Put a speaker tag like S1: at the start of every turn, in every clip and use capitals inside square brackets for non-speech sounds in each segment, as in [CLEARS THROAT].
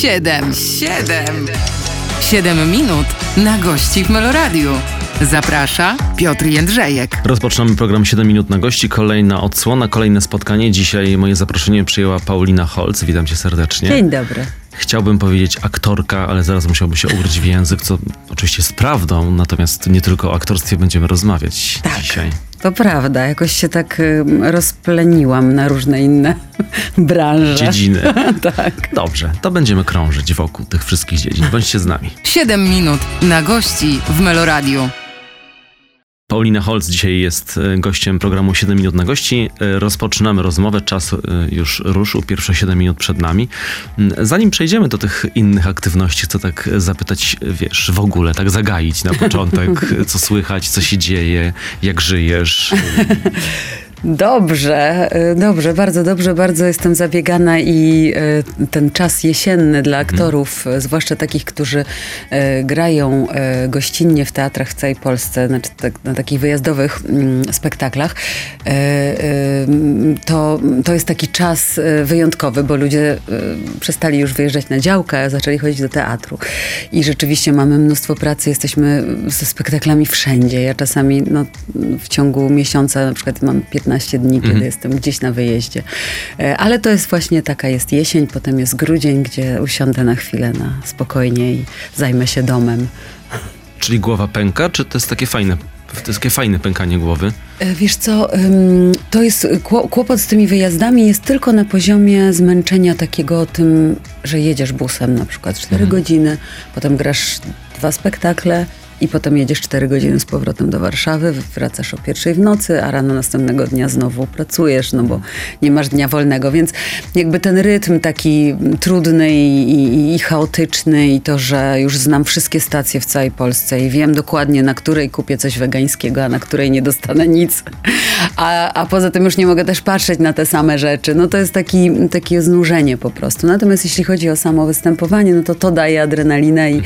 S1: Siedem, siedem, siedem minut na gości w Meloradiu. Zaprasza Piotr Jędrzejek.
S2: Rozpoczynamy program 7 minut na gości. Kolejna odsłona, kolejne spotkanie. Dzisiaj moje zaproszenie przyjęła Paulina Holc. Witam cię serdecznie.
S3: Dzień dobry.
S2: Chciałbym powiedzieć aktorka, ale zaraz musiałbym się ugryźć w język, co oczywiście jest prawdą, natomiast nie tylko o aktorstwie będziemy rozmawiać
S3: Tak.
S2: dzisiaj.
S3: To prawda, jakoś się tak rozpleniłam na różne inne [LAUGHS] branże.
S2: Dziedziny. [LAUGHS]
S3: tak.
S2: Dobrze, to będziemy krążyć wokół tych wszystkich dziedzin. Bądźcie z nami.
S1: Siedem minut na gości w Meloradiu.
S2: Paulina Holz dzisiaj jest e, gościem programu 7 minut na gości. E, Rozpoczynamy rozmowę, czas e, już ruszył, pierwsze 7 minut przed nami. Mm, Zanim przejdziemy do tych innych aktywności, chcę tak zapytać, wiesz, w ogóle, tak zagaić na początek, [LAUGHS] co słychać, co się dzieje, jak żyjesz. [LAUGHS]
S3: Dobrze, y, dobrze, bardzo dobrze, bardzo jestem zabiegana i y, ten czas jesienny dla aktorów, y, zwłaszcza takich, którzy y, grają gościnnie w teatrach w całej Polsce, znaczy tak, na takich wyjazdowych mm, spektaklach, to, to jest taki czas wyjątkowy, bo ludzie przestali już wyjeżdżać na działkę, zaczęli chodzić do teatru. I rzeczywiście mamy mnóstwo pracy, jesteśmy ze spektaklami wszędzie. Ja czasami no, w ciągu miesiąca na przykład mam 15 dni, kiedy jestem gdzieś na wyjeździe. E, Ale to jest właśnie taka jest jesień, potem jest grudzień, gdzie usiądę na chwilę na spokojnie i zajmę się domem.
S2: Czyli głowa pęka, czy to jest takie fajne, to jest takie fajne pękanie głowy?
S3: E, Wiesz co, to jest kło- kłopot z tymi wyjazdami jest tylko na poziomie zmęczenia takiego tym, że jedziesz busem na przykład 4 godziny, potem grasz dwa spektakle i potem jedziesz 4 godziny z powrotem do Warszawy, wracasz o pierwszej w nocy, a rano następnego dnia znowu pracujesz, no bo nie masz dnia wolnego, więc jakby ten rytm taki trudny i, i, i chaotyczny i to, że już znam wszystkie stacje w całej Polsce i wiem dokładnie, na której kupię coś wegańskiego, a na której nie dostanę nic. A, a poza tym już nie mogę też patrzeć na te same rzeczy. No to jest taki, takie znużenie po prostu. Natomiast jeśli chodzi o samo występowanie, no to to daje adrenalinę i,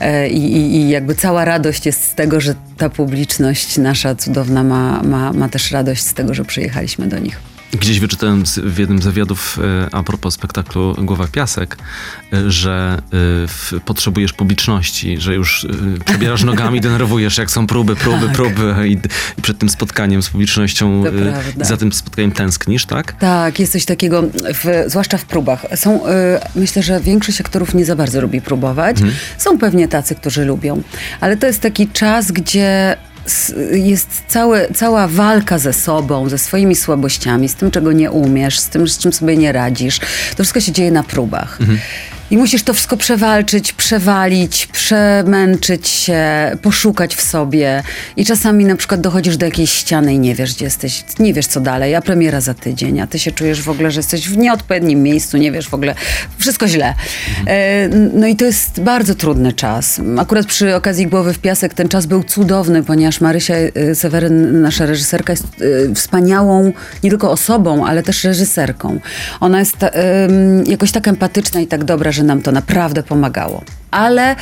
S3: e, i, i, jakby cała radość jest z tego, że ta publiczność nasza cudowna ma, ma, ma też radość z tego, że przyjechaliśmy do nich.
S2: Gdzieś wyczytałem w jednym z wywiadów e, a propos spektaklu Głowa piasek, e, że e, potrzebujesz publiczności, że już przebierasz nogami, [LAUGHS] denerwujesz, jak są próby, próby, próby i, przed tym spotkaniem z publicznością, za tym spotkaniem tęsknisz, tak?
S3: Tak, jest coś takiego, w, zwłaszcza w próbach. Są, myślę, że większość aktorów nie za bardzo lubi próbować. Są pewnie tacy, którzy lubią, ale to jest taki czas, gdzie jest całe, cała walka ze sobą, ze swoimi słabościami, z tym, czego nie umiesz, z tym, z czym sobie nie radzisz. To wszystko się dzieje na próbach. I musisz to wszystko przewalczyć, przewalić, przemęczyć się, poszukać w sobie. I czasami na przykład dochodzisz do jakiejś ściany i nie wiesz, gdzie jesteś, nie wiesz, co dalej, a premiera za tydzień, a ty się czujesz w ogóle, że jesteś w nieodpowiednim miejscu, nie wiesz w ogóle, wszystko źle. E, no i to jest bardzo trudny czas. Akurat przy okazji Głowy w Piasek ten czas był cudowny, ponieważ Marysia e, Seweryn, nasza reżyserka, jest e, wspaniałą nie tylko osobą, ale też reżyserką. Ona jest jakoś tak empatyczna i tak dobra, że nam to naprawdę pomagało. Ale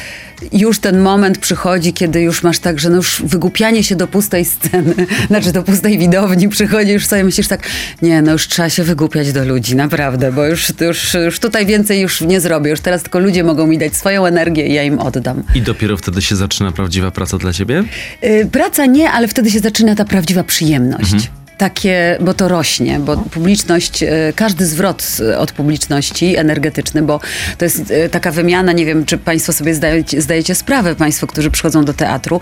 S3: już ten moment przychodzi, kiedy już masz tak, że no już wygłupianie się do pustej sceny, [LAUGHS] znaczy do pustej widowni przychodzi, już sobie myślisz tak, nie, no już trzeba się wygłupiać do ludzi, naprawdę, bo już, już, już tutaj więcej już nie zrobię, już teraz tylko ludzie mogą mi dać swoją energię i ja im oddam.
S2: I dopiero wtedy się zaczyna prawdziwa praca dla ciebie?
S3: Y, Praca nie, ale wtedy się zaczyna ta prawdziwa przyjemność. Takie, bo to rośnie, bo publiczność, y, każdy zwrot od publiczności energetyczny, bo to jest y, taka wymiana, nie wiem, czy Państwo sobie zdajecie, zdajecie sprawę, Państwo, którzy przychodzą do teatru.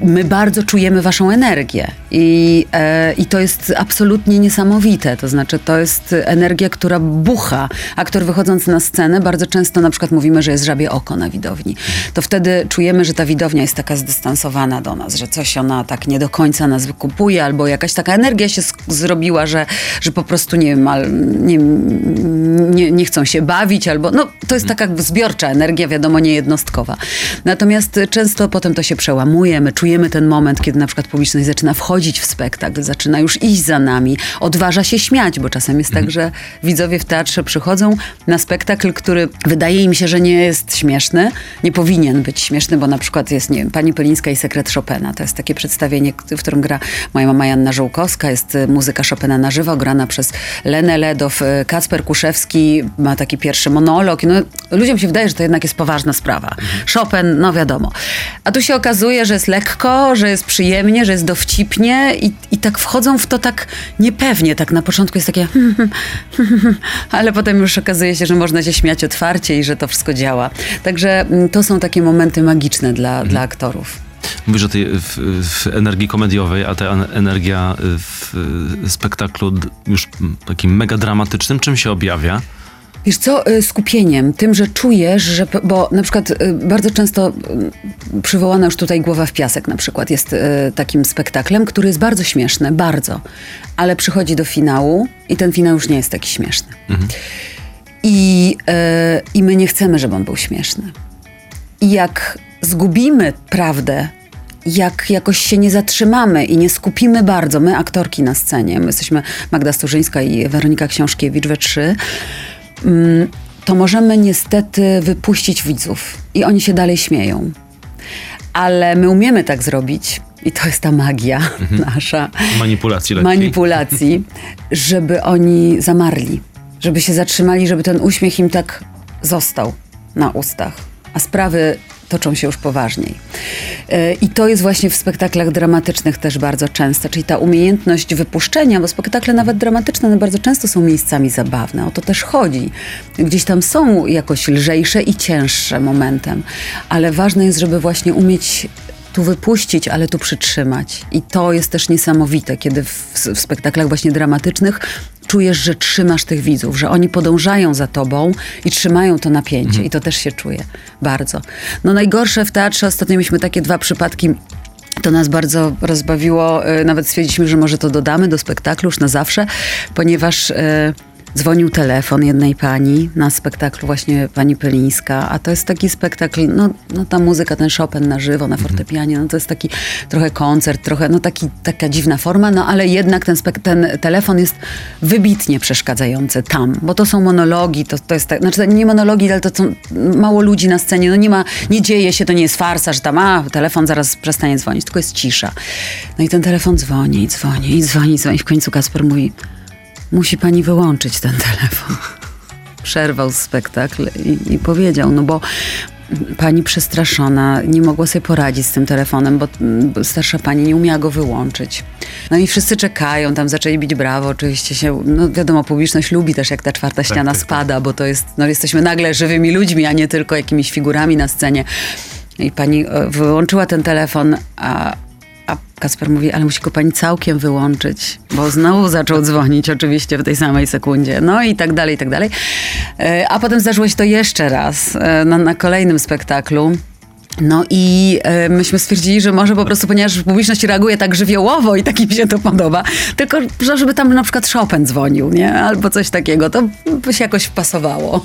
S3: My bardzo czujemy Waszą energię i, e, i to jest absolutnie niesamowite. To znaczy, to jest energia, która bucha. Aktor wychodząc na scenę, bardzo często na przykład mówimy, że jest żabie oko na widowni. To wtedy czujemy, że ta widownia jest taka zdystansowana do nas, że coś ona tak nie do końca nas wykupuje, albo jakaś taka energia się zrobiła, że, że po prostu nie wiem, al, nie, nie, nie chcą się bawić, albo no to jest taka zbiorcza energia, wiadomo, nie jednostkowa. Natomiast często potem to się przełamuje, my czujemy czujemy ten moment, kiedy na przykład publiczność zaczyna wchodzić w spektakl, zaczyna już iść za nami, odważa się śmiać, bo czasem jest tak, że widzowie w teatrze przychodzą na spektakl, który wydaje im się, że nie jest śmieszny, nie powinien być śmieszny, bo na przykład jest, nie wiem, Pani Pylińska i Sekret Chopina. To jest takie przedstawienie, w którym gra moja mama Janna Żółkowska, jest y, muzyka Chopina na żywo, grana przez Lenę Ledow, y, Kacper Kuszewski ma taki pierwszy monolog. No, ludziom się wydaje, że to jednak jest poważna sprawa. Chopin, no wiadomo. A tu się okazuje, że jest lekko, że jest przyjemnie, że jest dowcipnie i, i tak wchodzą w to tak niepewnie. Tak na początku jest takie ale potem już okazuje się, że można się śmiać otwarcie i że to wszystko działa. Także mm, to są takie momenty magiczne dla, dla aktorów.
S2: Mówisz o tej w, w energii komediowej, a ta en- energia w spektaklu d- już takim mega dramatycznym, czym się objawia?
S3: Wiesz co, y, skupieniem, tym, że czujesz, że, bo na przykład y, bardzo często y, przywołana już tutaj Głowa w piasek na przykład jest takim spektaklem, który jest bardzo śmieszny, bardzo, ale przychodzi do finału i ten finał już nie jest taki śmieszny. I, y, I my nie chcemy, żeby on był śmieszny. I jak zgubimy prawdę, jak jakoś się nie zatrzymamy i nie skupimy bardzo, my aktorki na scenie, my jesteśmy Magda Sturzyńska i Weronika Książkiewicz we trzy, to możemy niestety wypuścić widzów i oni się dalej śmieją. Ale my umiemy tak zrobić i to jest ta magia nasza
S2: Manipulacji lekkiej.
S3: manipulacji, żeby oni zamarli, żeby się zatrzymali, żeby ten uśmiech im tak został na ustach, a sprawy toczą się już poważniej. Yy, I to jest właśnie w spektaklach dramatycznych też bardzo często, czyli ta umiejętność wypuszczenia, bo spektakle nawet dramatyczne bardzo często są miejscami zabawne, o to też chodzi. Gdzieś tam są jakoś lżejsze i cięższe momentem, ale ważne jest, żeby właśnie umieć tu wypuścić, ale tu przytrzymać. I to jest też niesamowite, kiedy w, w spektaklach właśnie dramatycznych czujesz, że trzymasz tych widzów, że oni podążają za tobą i trzymają to napięcie. I to też się czuje bardzo. No najgorsze w teatrze, ostatnio mieliśmy takie dwa przypadki to nas bardzo rozbawiło. y, Nawet stwierdziliśmy, że może to dodamy do spektaklu już na zawsze, ponieważ y, dzwonił telefon jednej pani na spektaklu właśnie pani Pylińska, a to jest taki spektakl, no, no ta muzyka, ten Chopin na żywo, na fortepianie, no to jest taki trochę koncert, trochę, no taki, taka dziwna forma, no ale jednak ten, ten telefon jest wybitnie przeszkadzający tam, bo to są monologi, to, to jest tak, znaczy nie monologi, ale to są mało ludzi na scenie, no nie ma, nie dzieje się, to nie jest farsa, że tam, a telefon zaraz przestanie dzwonić, tylko jest cisza. No i ten telefon dzwoni, dzwoni, dzwoni, dzwoni. W końcu Kasper mówi, musi pani wyłączyć ten telefon. Przerwał spektakl i, i powiedział, no bo pani przestraszona nie mogła sobie poradzić z tym telefonem, bo starsza pani nie umiała go wyłączyć. No i wszyscy czekają, tam zaczęli bić brawo, oczywiście się, no wiadomo, publiczność lubi też jak ta czwarta ściana
S2: tak, tak.
S3: spada, bo to jest, no jesteśmy nagle żywymi ludźmi, a nie tylko jakimiś figurami na scenie. I pani e, wyłączyła ten telefon, a, a Kasper mówi, ale musi go pani całkiem wyłączyć, bo znowu zaczął dzwonić oczywiście w tej samej sekundzie. No i tak dalej, i tak dalej. E, A potem zdarzyło się to jeszcze raz e, na, na kolejnym spektaklu. No i e, myśmy stwierdzili, że może po prostu, ponieważ publiczność reaguje tak żywiołowo i tak im się to podoba, tylko żeby tam na przykład Chopin dzwonił, nie? Albo coś takiego, to by się jakoś wpasowało.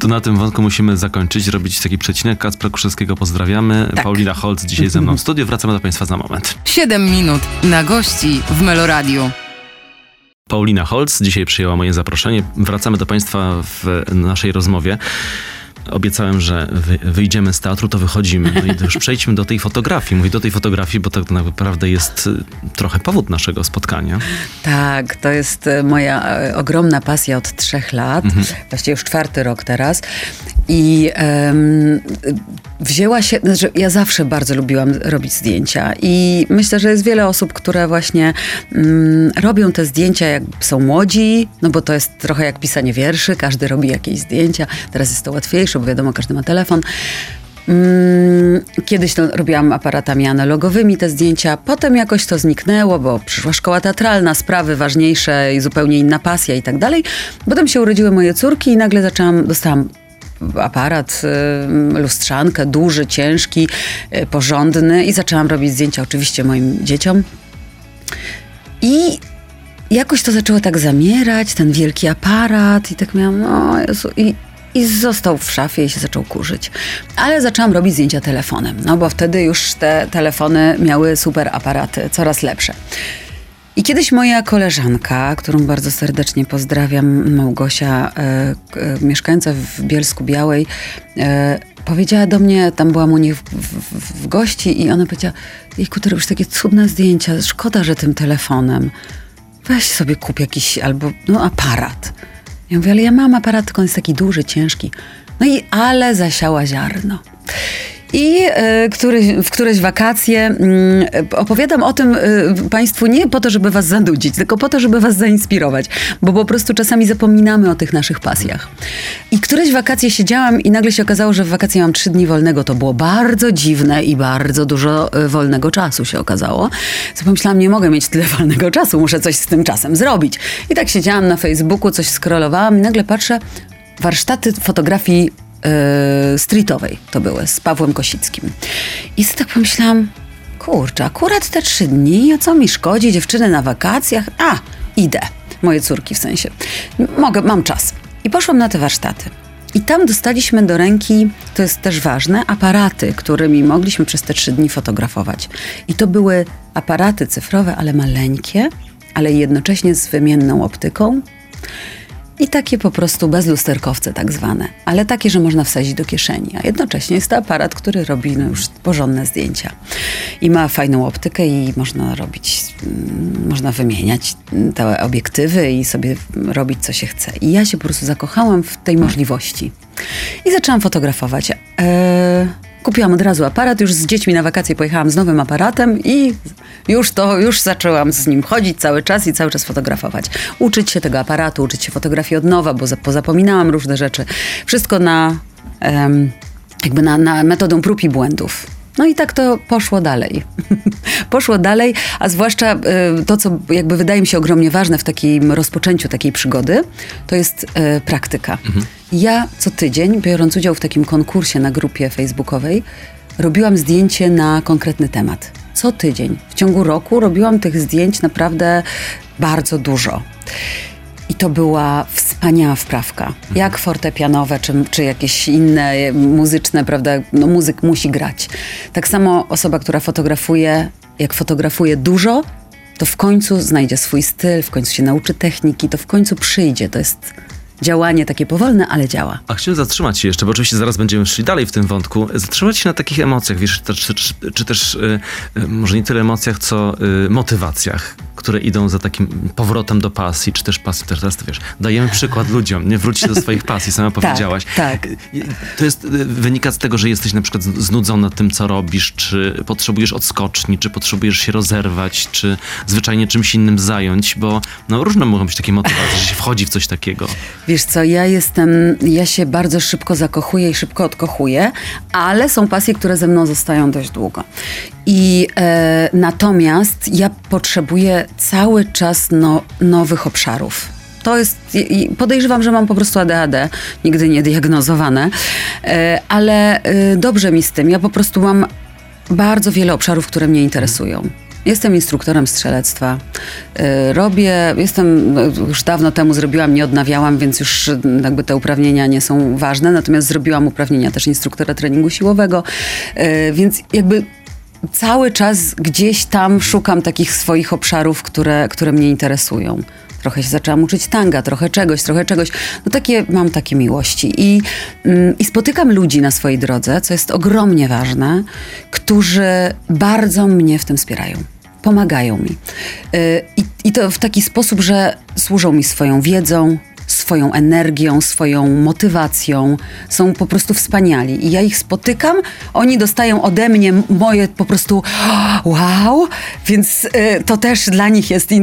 S2: To na tym wątku musimy zakończyć, robić taki przecinek. Kacpra Kuszewskiego pozdrawiamy.
S3: Tak.
S2: Paulina Holc dzisiaj ze mną w studiu. Wracamy do Państwa za moment.
S1: 7 minut na gości w Meloradiu.
S2: Paulina Holc dzisiaj przyjęła moje zaproszenie. Wracamy do Państwa w naszej rozmowie. Obiecałem, że wy, wyjdziemy z teatru, to wychodzimy. No i to już [LAUGHS] przejdźmy do tej fotografii. Mówię do tej fotografii, bo tak naprawdę jest y, trochę powód naszego spotkania.
S3: Tak, to jest e, moja e, ogromna pasja od trzech lat, właściwie już czwarty rok teraz. I em, wzięła się, znaczy ja zawsze bardzo lubiłam robić zdjęcia i myślę, że jest wiele osób, które właśnie mm, robią te zdjęcia jak są młodzi, no bo to jest trochę jak pisanie wierszy, każdy robi jakieś zdjęcia, teraz jest to łatwiejsze, bo wiadomo, każdy ma telefon. Mm, Kiedyś to robiłam aparatami analogowymi te zdjęcia, potem jakoś to zniknęło, bo przyszła szkoła teatralna, sprawy ważniejsze i zupełnie inna pasja i tak dalej. Potem się urodziły moje córki i nagle zaczęłam, dostałam aparat, y, lustrzankę, duży, ciężki, y, porządny i zaczęłam robić zdjęcia oczywiście moim dzieciom. I jakoś to zaczęło tak zamierać, ten wielki aparat i tak miałam, no Jezu, i i został w szafie i się zaczął kurzyć. Ale zaczęłam robić zdjęcia telefonem, no bo wtedy już te telefony miały super aparaty, coraz lepsze. I kiedyś moja koleżanka, którą bardzo serdecznie pozdrawiam, Małgosia, e, e, mieszkająca w Bielsku Białej, e, powiedziała do mnie, tam byłam u nich w, w, w gości i ona powiedziała, jejku, ty robisz takie cudne zdjęcia, szkoda, że tym telefonem. Weź sobie kup jakiś albo no, aparat. Ja mówię, ale ja mam aparat, tylko on jest taki duży, ciężki. No i ale zasiała ziarno. I y, w któreś wakacje y, opowiadam o tym y, Państwu nie po to, żeby Was zanudzić, tylko po to, żeby Was zainspirować, bo po prostu czasami zapominamy o tych naszych pasjach. I któreś wakacje siedziałam i nagle się okazało, że w wakacje mam trzy dni wolnego. To było bardzo dziwne i bardzo dużo wolnego czasu się okazało. Co pomyślałam, nie mogę mieć tyle [LAUGHS] wolnego czasu, muszę coś z tym czasem zrobić. I tak siedziałam na Facebooku, coś scrollowałam i nagle patrzę, warsztaty fotografii streetowej to były, z Pawłem Kosickim. I sobie tak pomyślałam, kurczę, akurat te trzy dni, a co mi szkodzi, dziewczyny na wakacjach? A, idę. Moje córki w sensie. Mogę, mam czas. I poszłam na te warsztaty. I tam dostaliśmy do ręki, to jest też ważne, aparaty, którymi mogliśmy przez te trzy dni fotografować. I to były aparaty cyfrowe, ale maleńkie, ale jednocześnie z wymienną optyką. I takie po prostu bezlusterkowce tak zwane, ale takie, że można wsadzić do kieszeni, a jednocześnie jest to aparat, który robi no, już porządne zdjęcia. I ma fajną optykę i można robić, mm, można wymieniać te obiektywy i sobie robić co się chce. I ja się po prostu zakochałam w tej możliwości. I zaczęłam fotografować. Eee, kupiłam od razu aparat, już z dziećmi na wakacje pojechałam z nowym aparatem i już to, już zaczęłam z nim chodzić cały czas i cały czas fotografować. Uczyć się tego aparatu, uczyć się fotografii od nowa, bo pozapominałam różne rzeczy. Wszystko na, um, jakby na, na metodą prób i błędów. No i tak to poszło dalej. [LAUGHS] poszło dalej, a zwłaszcza y, to, co jakby wydaje mi się ogromnie ważne w takim rozpoczęciu takiej przygody, to jest y, praktyka. Mhm. Ja co tydzień, biorąc udział w takim konkursie na grupie facebookowej, robiłam zdjęcie na konkretny temat. Co tydzień. W ciągu roku robiłam tych zdjęć naprawdę bardzo dużo. To była wspaniała wprawka. Mhm. Jak fortepianowe, czy, czy jakieś inne muzyczne, prawda? No, muzyk musi grać. Tak samo osoba, która fotografuje, jak fotografuje dużo, to w końcu znajdzie swój styl, w końcu się nauczy techniki, to w końcu przyjdzie. To jest działanie takie powolne, ale działa.
S2: A chciałem zatrzymać się jeszcze, bo oczywiście zaraz będziemy szli dalej w tym wątku. Zatrzymać się na takich emocjach, wiesz, czy, czy, czy też y, y, może nie tyle emocjach, co y, motywacjach, które idą za takim powrotem do pasji, czy też pasji. Teraz to wiesz, dajemy przykład [LAUGHS] ludziom, nie wróćcie do swoich pasji, sama [LAUGHS] tak, powiedziałaś.
S3: Tak.
S2: To jest, wynika z tego, że jesteś na przykład znudzona tym, co robisz, czy potrzebujesz odskoczni, czy potrzebujesz się rozerwać, czy zwyczajnie czymś innym zająć, bo no, różne mogą być takie motywacje, że się wchodzi w coś takiego.
S3: Wiesz co, ja jestem, ja się bardzo szybko zakochuję i szybko odkochuję, ale są pasje, które ze mną zostają dość długo. I e, natomiast ja potrzebuję cały czas no, nowych obszarów. To jest, podejrzewam, że mam po prostu ADHD, nigdy nie diagnozowane, e, ale e, dobrze mi z tym. Ja po prostu mam bardzo wiele obszarów, które mnie interesują. Jestem instruktorem strzelectwa. Y, robię, jestem, no, już dawno temu zrobiłam, nie odnawiałam, więc już jakby te uprawnienia nie są ważne, natomiast zrobiłam uprawnienia też instruktora treningu siłowego, y, więc jakby cały czas gdzieś tam szukam takich swoich obszarów, które, które mnie interesują. Trochę się zaczęłam uczyć tanga, trochę czegoś, trochę czegoś. No takie, mam takie miłości. I, mm, I spotykam ludzi na swojej drodze, co jest ogromnie ważne, którzy bardzo mnie w tym wspierają pomagają mi. Y, I, I to w taki sposób, że służą mi swoją wiedzą, swoją energią, swoją motywacją. Są po prostu wspaniali. I ja ich spotykam, oni dostają ode mnie moje po prostu wow, więc y, to też dla nich jest y,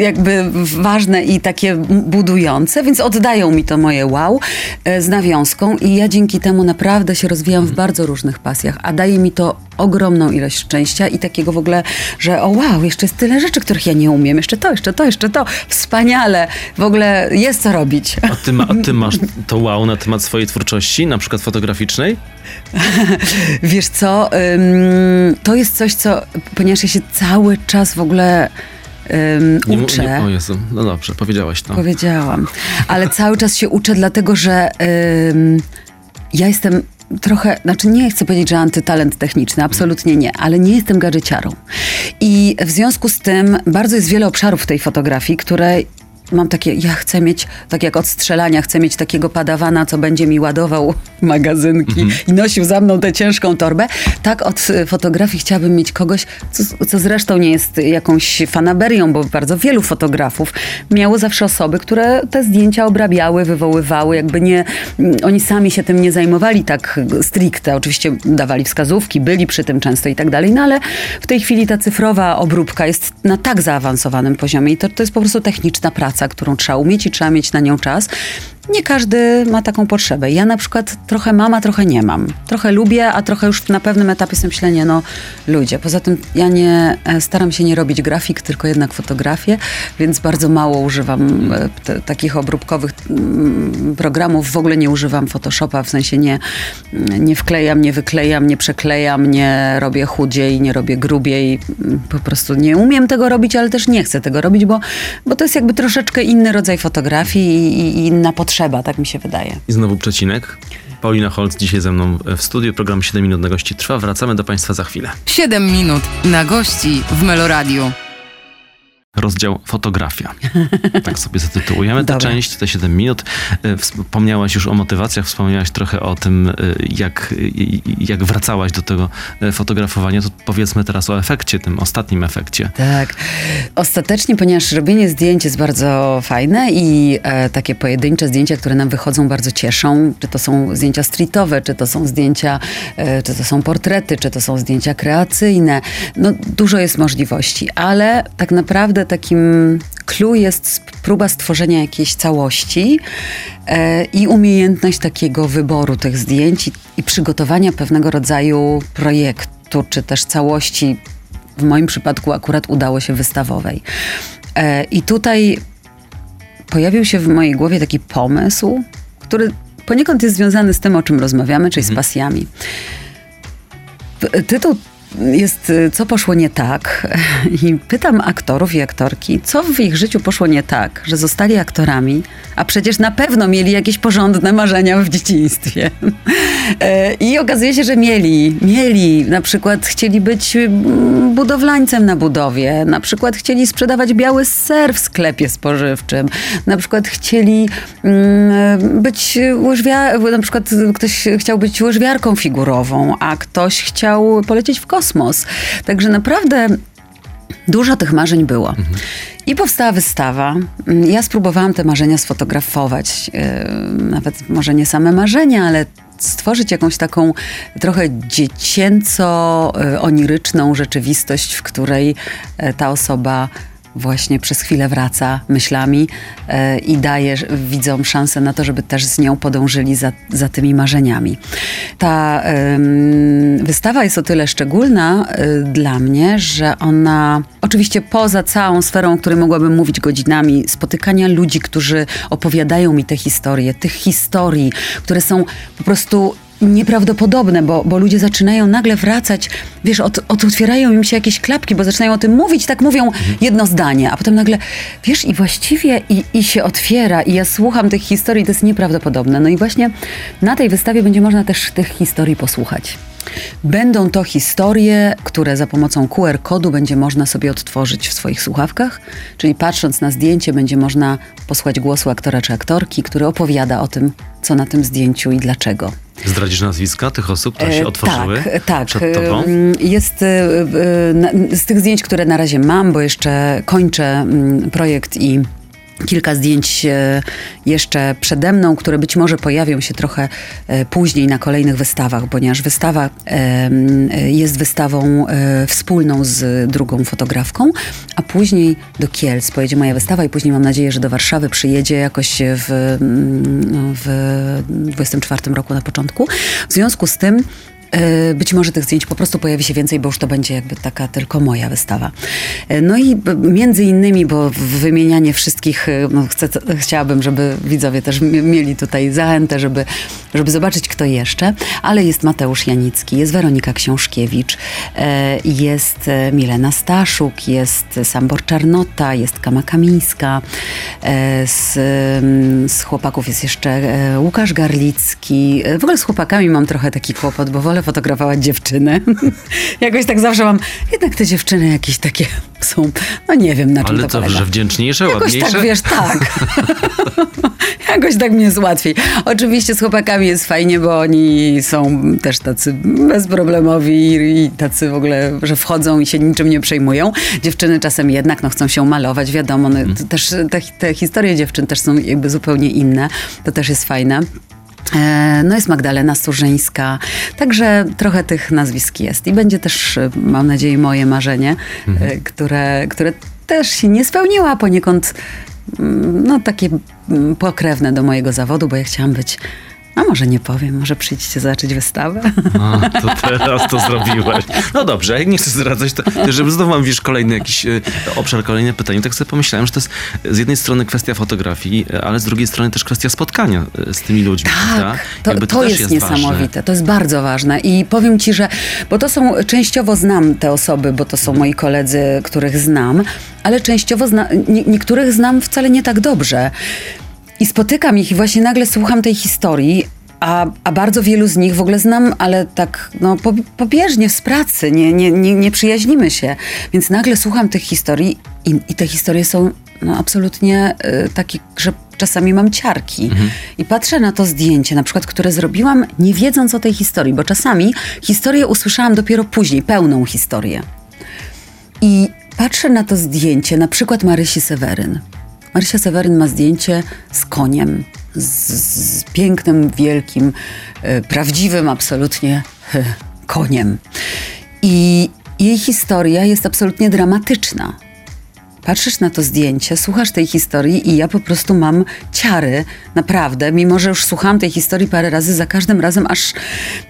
S3: jakby ważne i takie budujące, więc oddają mi to moje wow y, z nawiązką. I ja dzięki temu naprawdę się rozwijam w bardzo różnych pasjach, a daje mi to ogromną ilość szczęścia i takiego w ogóle, że o wow, jeszcze jest tyle rzeczy, których ja nie umiem, jeszcze to, jeszcze to, jeszcze to, wspaniale, w ogóle jest co robić.
S2: A ty, ma, a ty masz to wow na temat swojej twórczości, na przykład fotograficznej? [LAUGHS]
S3: Wiesz co, to jest coś, co, ponieważ ja się cały czas w ogóle em,
S2: Nie,
S3: uczę.
S2: nie, o Jezu, no dobrze, powiedziałaś to.
S3: Powiedziałam. Ale cały czas się uczę, dlatego że ja jestem trochę, znaczy nie chcę powiedzieć, że antytalent techniczny, absolutnie nie, ale nie jestem gadżeciarą. I w związku z tym bardzo jest wiele obszarów w tej fotografii, które mam takie, ja chcę mieć, tak jak od strzelania, chcę mieć takiego padawana, co będzie mi ładował [LAUGHS] magazynki i nosił za mną tę ciężką torbę. Tak od y, fotografii chciałabym mieć kogoś, co, co zresztą nie jest jakąś fanaberią, bo bardzo wielu fotografów miało zawsze osoby, które te zdjęcia obrabiały, wywoływały, jakby nie, mm, oni sami się tym nie zajmowali tak stricte. Oczywiście dawali wskazówki, byli przy tym często i tak dalej, no ale w tej chwili ta cyfrowa obróbka jest na tak zaawansowanym poziomie i to, to jest po prostu techniczna praca, którą trzeba umieć i trzeba mieć na nią czas. Nie każdy ma taką potrzebę. Ja na przykład trochę mam, a trochę nie mam. Trochę lubię, a trochę już na pewnym etapie sobie myślę, no, ludzie. Poza tym ja nie, e, staram się nie robić grafik, tylko jednak fotografię, więc bardzo mało używam e, te, takich obróbkowych mm, programów. W ogóle nie używam Photoshopa, w sensie nie, nie wklejam, nie wyklejam, nie przeklejam, nie robię chudziej, nie robię grubiej. Po prostu nie umiem tego robić, ale też nie chcę tego robić, bo, bo to jest jakby troszeczkę inny rodzaj fotografii i, i inna potrzeba, tak mi się wydaje.
S2: I znowu przecinek. Paulina Holc dzisiaj ze mną w studiu. Program 7 minut na gości trwa. Wracamy do Państwa za chwilę.
S1: 7 minut na gości w Meloradiu.
S2: Rozdział fotografia. [LAUGHS] Tak sobie zatytułujemy tę część, te 7 minut. E, Wspomniałaś już o motywacjach, wspomniałaś trochę o tym, e, jak, jak wracałaś do tego e, fotografowania. To powiedzmy teraz o efekcie, tym ostatnim efekcie.
S3: Tak. Ostatecznie, ponieważ robienie zdjęć jest bardzo fajne i e, takie pojedyncze zdjęcia, które nam wychodzą, bardzo cieszą. Czy to są zdjęcia streetowe, czy to są zdjęcia, e, czy to są portrety, czy to są zdjęcia kreacyjne. No, dużo jest możliwości, ale tak naprawdę takim clue jest próba stworzenia jakiejś całości e, i umiejętność takiego wyboru tych zdjęć i, i przygotowania pewnego rodzaju projektu, czy też całości w moim przypadku akurat udało się wystawowej. E, I tutaj pojawił się w mojej głowie taki pomysł, który poniekąd jest związany z tym, o czym rozmawiamy, czyli z pasjami. P- Tytuł jest y, Co poszło nie tak? [LAUGHS] I pytam aktorów i aktorki, co w ich życiu poszło nie tak, że zostali aktorami, a przecież na pewno mieli jakieś porządne marzenia w dzieciństwie. [LAUGHS] E, I okazuje się, że mieli, mieli. Na przykład chcieli być mm, budowlańcem na budowie, na przykład chcieli sprzedawać biały ser w sklepie spożywczym, na przykład chcieli mm, być łyżwiarką, na przykład ktoś chciał być łyżwiarką figurową, a ktoś chciał polecieć w kosmos. Także naprawdę Dużo tych marzeń było. I powstała wystawa. Ja spróbowałam te marzenia sfotografować. Yy, Nawet może nie same marzenia, ale stworzyć jakąś taką trochę dziecięco-oniryczną rzeczywistość, w której e, ta osoba właśnie przez chwilę wraca myślami e, i daje widzom szansę na to, żeby też z nią podążyli za, za tymi marzeniami. Ta wystawa jest o tyle szczególna e, dla mnie, że ona oczywiście poza całą sferą, o której mogłabym mówić godzinami, spotykania ludzi, którzy opowiadają mi te historie, tych historii, które są po prostu nieprawdopodobne, bo, bo ludzie zaczynają nagle wracać, wiesz, od, od otwierają im się jakieś klapki, bo zaczynają o tym mówić, tak mówią jedno zdanie, a potem nagle, wiesz, i właściwie i, i się otwiera i ja słucham tych historii, to jest nieprawdopodobne. No i właśnie na tej wystawie będzie można też tych historii posłuchać. Będą to historie, które za pomocą QR-kodu będzie można sobie odtworzyć w swoich słuchawkach, czyli patrząc na zdjęcie będzie można posłuchać głosu aktora czy aktorki, który opowiada o tym, co na tym zdjęciu i dlaczego.
S2: Zdradzisz nazwiska tych osób, które się
S3: E,
S2: otworzyły
S3: Tak, tak.
S2: przed tobą?
S3: Ym, Jest z tych zdjęć, które na razie mam, bo jeszcze kończę mm, projekt i kilka zdjęć e, jeszcze przede mną, które być może pojawią się trochę e, później na kolejnych wystawach, ponieważ wystawa jest wystawą e, wspólną z drugą fotografką, a później do Kielc pojedzie moja wystawa i później mam nadzieję, że do Warszawy przyjedzie jakoś w, mm, w 24 roku na początku. W związku z tym być może tych zdjęć po prostu pojawi się więcej, bo już to będzie jakby taka tylko moja wystawa. E, No i między innymi, bo wymienianie wszystkich, e, no chcę, chciałabym, żeby widzowie też mi- mieli tutaj zachętę, żeby, żeby zobaczyć kto jeszcze, ale jest Mateusz Janicki, jest Weronika Książkiewicz, e, jest e, Milena Staszuk, jest Sambor Czarnota, jest Kama Kamińska, e, z, z chłopaków jest jeszcze e, Łukasz Garlicki. E, W ogóle z chłopakami mam trochę taki kłopot, bo wolę fotografować dziewczyny. [LAUGHS] Jakoś tak zawsze mam, jednak te dziewczyny jakieś takie są, no nie wiem na czym
S2: Ale
S3: to
S2: co,
S3: polega.
S2: że wdzięczniejsze,
S3: Jakoś
S2: ładniejsze?
S3: tak, wiesz, tak. [LAUGHS] [LAUGHS] Jakoś tak mi jest łatwiej. Oczywiście z chłopakami jest fajnie, bo oni są też tacy bezproblemowi i tacy w ogóle, że wchodzą i się niczym nie przejmują. Dziewczyny czasem jednak no, chcą się malować, wiadomo. No, to też te, te historie dziewczyn też są jakby zupełnie inne. To też jest fajne. E, No jest Magdalena Sturzyńska, także trochę tych nazwisk jest. I będzie też, e, mam nadzieję, moje marzenie, e, które, które też się nie spełniło, a poniekąd mm, no, takie mm, pokrewne do mojego zawodu, bo ja chciałam być, a może nie powiem, może przyjdźcie zobaczyć wystawę.
S2: A, to teraz to zrobiłaś. No dobrze, a jak nie chcesz zdradzać, to, to żeby znowu mam, wiesz, kolejny jakiś e, obszar, kolejne pytanie, tak sobie pomyślałem, że to jest z jednej strony kwestia fotografii, ale z drugiej strony też kwestia spotkania e, z tymi ludźmi?
S3: Tak, to, to,
S2: też
S3: jest,
S2: ważne.
S3: niesamowite, to jest bardzo ważne i powiem ci, że, bo to są, częściowo znam te osoby, bo to są moi koledzy, których znam, ale częściowo zna, nie, niektórych znam wcale nie tak dobrze. I spotykam ich i właśnie nagle słucham tej historii, a, a bardzo wielu z nich w ogóle znam, ale tak no, po, pobieżnie z pracy, nie, nie, nie, nie przyjaźnimy się. Więc nagle słucham tych historii i, i te historie są no, absolutnie y, takie, że czasami mam ciarki. I patrzę na to zdjęcie, na przykład, które zrobiłam, nie wiedząc o tej historii, bo czasami historię usłyszałam dopiero później, pełną historię. I patrzę na to zdjęcie, na przykład Marysi Seweryn. Marysia Seweryn ma zdjęcie z koniem, z, z pięknym, wielkim, e, prawdziwym absolutnie e, koniem. I jej historia jest absolutnie dramatyczna. Patrzysz na to zdjęcie, słuchasz tej historii i ja po prostu mam ciary, naprawdę, mimo że już słuchałam tej historii parę razy, za każdym razem aż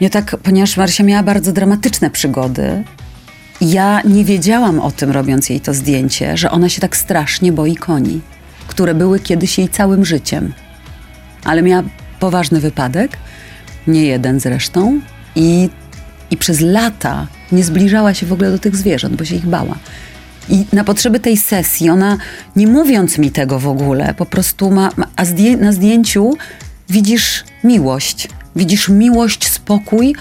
S3: mnie tak, ponieważ Marysia miała bardzo dramatyczne przygody, ja nie wiedziałam o tym, robiąc jej to zdjęcie, że ona się tak strasznie boi koni, które były kiedyś jej całym życiem. Ale miała poważny wypadek, nie jeden zresztą, i, i przez lata nie zbliżała się w ogóle do tych zwierząt, bo się ich bała. I na potrzeby tej sesji, ona nie mówiąc mi tego w ogóle, po prostu ma, ma a zdję, na zdjęciu widzisz miłość. Widzisz miłość, spokój,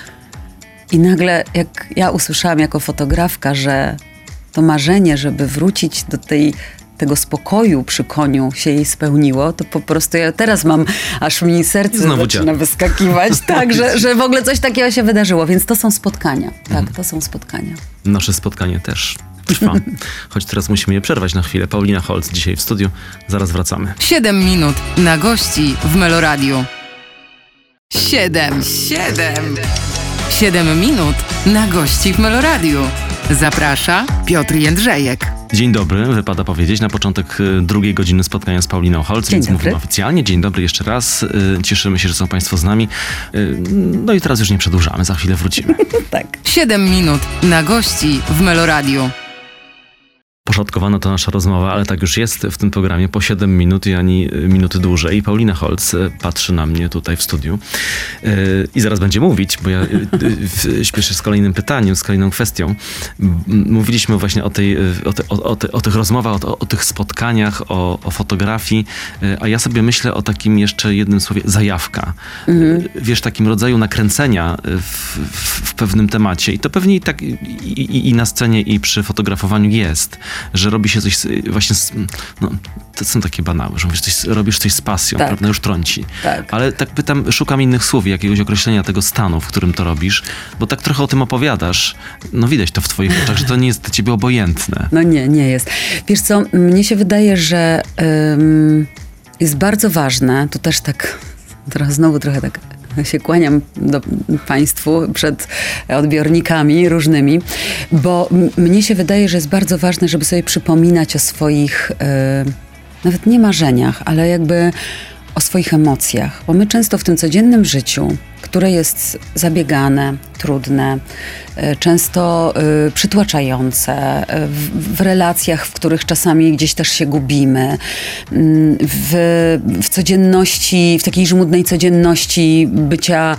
S3: i nagle, jak ja usłyszałam jako fotografka, że to marzenie, żeby wrócić do tej, tego spokoju przy koniu się jej spełniło, to po prostu ja teraz mam, aż mi serce
S2: Znowu
S3: zaczyna wyskakiwać, [LAUGHS] tak, że, że w ogóle coś takiego się wydarzyło, więc to są spotkania. Tak,
S2: Mhm.
S3: to są spotkania.
S2: Nasze spotkanie też trwa. [LAUGHS] Choć teraz musimy je przerwać na chwilę. Paulina Holc dzisiaj w studiu. Zaraz wracamy.
S1: 7 minut na gości w Meloradiu. 7, 7. 7 minut na gości w Meloradiu. Zaprasza Piotr Jędrzejek.
S2: Dzień dobry, wypada powiedzieć, na początek y, drugiej godziny spotkania z Pauliną Holc, więc
S3: dobry.
S2: mówimy oficjalnie. Dzień dobry jeszcze raz. Y, Cieszymy się, że są Państwo z nami. Y, No i teraz już nie przedłużamy, za chwilę wrócimy. [LAUGHS]
S3: Tak.
S1: 7 minut na gości w Meloradiu.
S2: Poszatkowana to nasza rozmowa, ale tak już jest w tym programie po 7 minut i ani y, minuty dłużej. Paulina Holc y, patrzy na mnie tutaj w studiu y, i zaraz będzie mówić, bo ja śpieszę z kolejnym pytaniem, z kolejną kwestią. Mówiliśmy właśnie o, tej, o, te, o, te, o tych rozmowach, o, o tych spotkaniach, o, fotografii, a ja sobie myślę o takim jeszcze jednym słowie zajawka. Y, Wiesz, takim rodzaju nakręcenia w, w, w pewnym temacie i to pewnie i tak i, i, i na scenie i przy fotografowaniu jest, że robi się coś właśnie z, no, to są takie banały, że mówisz coś, robisz coś z pasją,
S3: Tak.
S2: prawda, już trąci.
S3: Tak.
S2: Ale tak pytam, szukam innych słów, jakiegoś określenia tego stanu, w którym to robisz, bo tak trochę o tym opowiadasz. No widać to w twoich [LAUGHS] oczach, że to nie jest dla ciebie obojętne.
S3: No nie, nie jest. Wiesz co, mnie się wydaje, że ym, jest bardzo ważne, to też tak, [LAUGHS] teraz znowu trochę tak [LAUGHS] się kłaniam do Państwu przed odbiornikami różnymi, bo mnie się wydaje, że jest bardzo ważne, żeby sobie przypominać o swoich, y, nawet nie marzeniach, ale jakby o swoich emocjach, bo my często w tym codziennym życiu, które jest zabiegane, trudne, e, często y, przytłaczające, e, w, relacjach, w których czasami gdzieś też się gubimy, mm, w, w codzienności, w takiej żmudnej codzienności bycia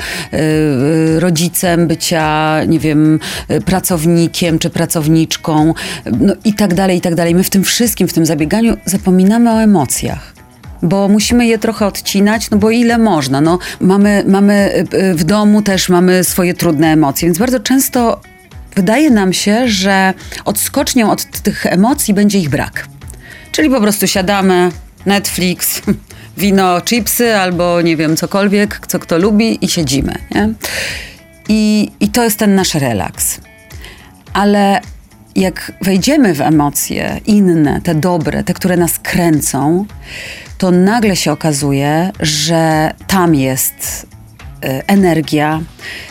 S3: rodzicem, bycia, nie wiem, pracownikiem czy pracowniczką, no i tak dalej, i tak dalej. My w tym wszystkim, w tym zabieganiu zapominamy o emocjach bo musimy je trochę odcinać, no bo ile można. No, mamy, mamy y, w domu też mamy swoje trudne emocje, więc bardzo często wydaje nam się, że odskocznią od tych emocji będzie ich brak. Czyli po prostu siadamy, Netflix, [LAUGHS] wino, chipsy albo nie wiem, cokolwiek, co kto lubi i siedzimy. Nie? I, I to jest ten nasz relaks. Ale jak wejdziemy w emocje inne, te dobre, te, które nas kręcą, to nagle się okazuje, że tam jest e, energia,